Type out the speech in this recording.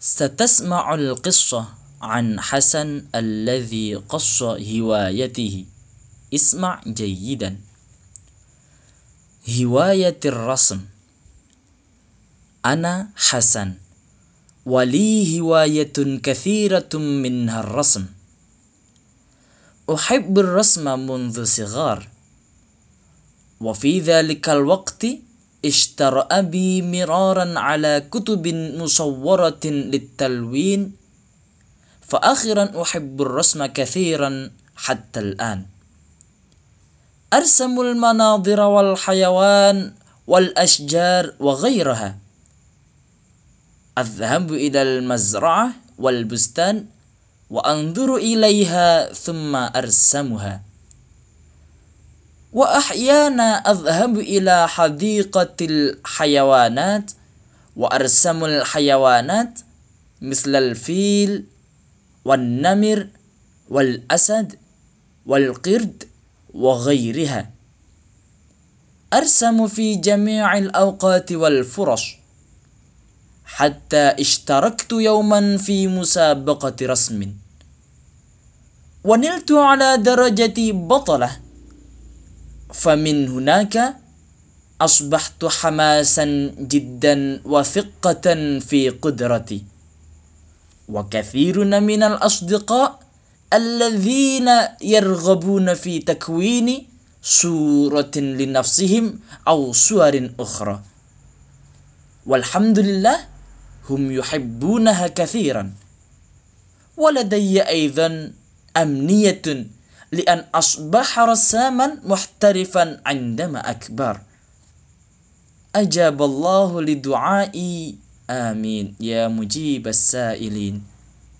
ستسمع القصة عن حسن الذي قص هوايته. اسمع جيدا. هواية الرسم. أنا حسن. ولي هواية كثيرة منها الرسم. أحب الرسم منذ صغار. وفي ذلك الوقت اشترى أبي مرارا على كتب مصورة للتلوين فأخيرا أحب الرسم كثيرا حتى الآن. أرسم المناظر والحيوان والأشجار وغيرها. أذهب إلى المزرعة والبستان وأنظر إليها ثم أرسمها. وأحيانا أذهب إلى حديقة الحيوانات وأرسم الحيوانات مثل الفيل والنمر والأسد والقرد وغيرها. أرسم في جميع الأوقات والفرص حتى اشتركت يوما في مسابقة رسم. ونلت على درجة بطلة فمن هناك أصبحت حماسا جدا وثقة في قدرتي. وكثير من الأصدقاء الذين يرغبون في تكوين صورة لنفسهم أو صور أخرى. والحمد لله هم يحبونها كثيرا. ولدي أيضا أمنية لأن أصبح رساما محترفا عندما أكبر. أجاب الله لدعائي آمين. يا مجيب السائلين.